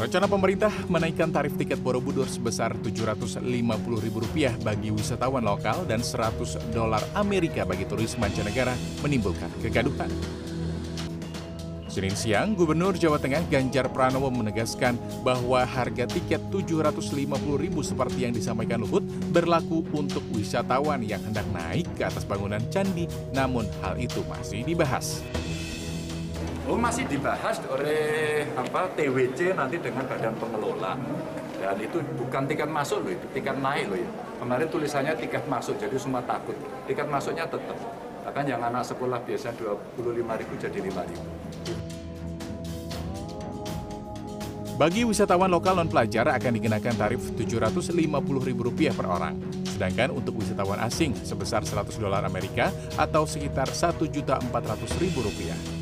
Rencana pemerintah menaikkan tarif tiket Borobudur sebesar Rp750.000 bagi wisatawan lokal dan 100 dolar Amerika bagi turis mancanegara menimbulkan kegaduhan. Senin siang, Gubernur Jawa Tengah Ganjar Pranowo menegaskan bahwa harga tiket Rp750.000 seperti yang disampaikan Luhut berlaku untuk wisatawan yang hendak naik ke atas bangunan candi, namun hal itu masih dibahas. Oh masih dibahas oleh apa TWC nanti dengan badan pengelola. Dan itu bukan tiket masuk loh itu tiket naik loh ya. Kemarin tulisannya tiket masuk jadi semua takut. Tiket masuknya tetap. Bahkan yang anak sekolah biasa 25.000 jadi 5.000 Bagi wisatawan lokal non pelajar akan dikenakan tarif Rp750.000 per orang. Sedangkan untuk wisatawan asing sebesar 100 dolar Amerika atau sekitar Rp1.400.000.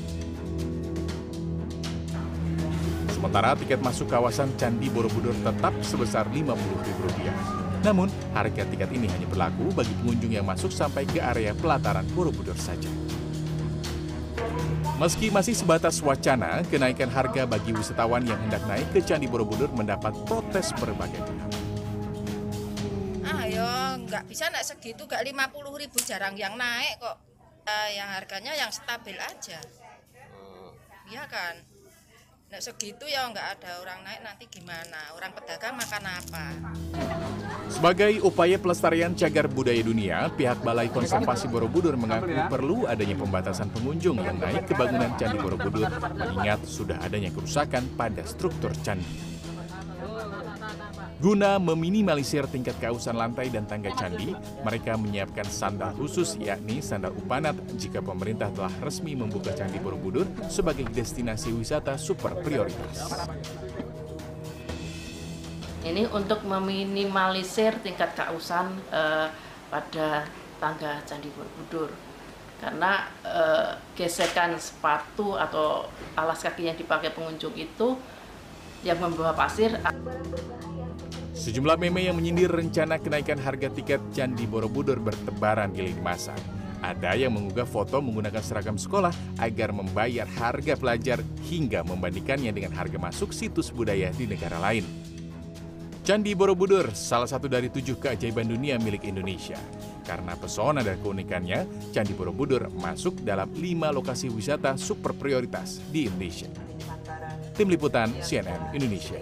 Sementara tiket masuk kawasan Candi Borobudur tetap sebesar Rp50.000. Namun, harga tiket ini hanya berlaku bagi pengunjung yang masuk sampai ke area pelataran Borobudur saja. Meski masih sebatas wacana, kenaikan harga bagi wisatawan yang hendak naik ke Candi Borobudur mendapat protes berbagai pihak. Ayo, nggak bisa naik segitu, nggak 50 ribu jarang yang naik kok. Eh, yang harganya yang stabil aja. Iya kan? Nek segitu ya nggak ada orang naik nanti gimana? Orang pedagang makan apa? Sebagai upaya pelestarian cagar budaya dunia, pihak Balai Konservasi Borobudur mengaku perlu adanya pembatasan pengunjung yang naik ke bangunan Candi Borobudur, mengingat sudah adanya kerusakan pada struktur candi. Guna meminimalisir tingkat kausan lantai dan tangga candi, mereka menyiapkan sandal khusus yakni sandal upanat jika pemerintah telah resmi membuka Candi Borobudur sebagai destinasi wisata super prioritas. Ini untuk meminimalisir tingkat kausan eh, pada tangga Candi Borobudur. Karena eh, gesekan sepatu atau alas kaki yang dipakai pengunjung itu yang membawa pasir Sejumlah meme yang menyindir rencana kenaikan harga tiket Candi Borobudur bertebaran di lini masa. Ada yang mengunggah foto menggunakan seragam sekolah agar membayar harga pelajar hingga membandingkannya dengan harga masuk situs budaya di negara lain. Candi Borobudur salah satu dari tujuh keajaiban dunia milik Indonesia. Karena pesona dan keunikannya, Candi Borobudur masuk dalam lima lokasi wisata super prioritas di Indonesia. Tim Liputan CNN Indonesia.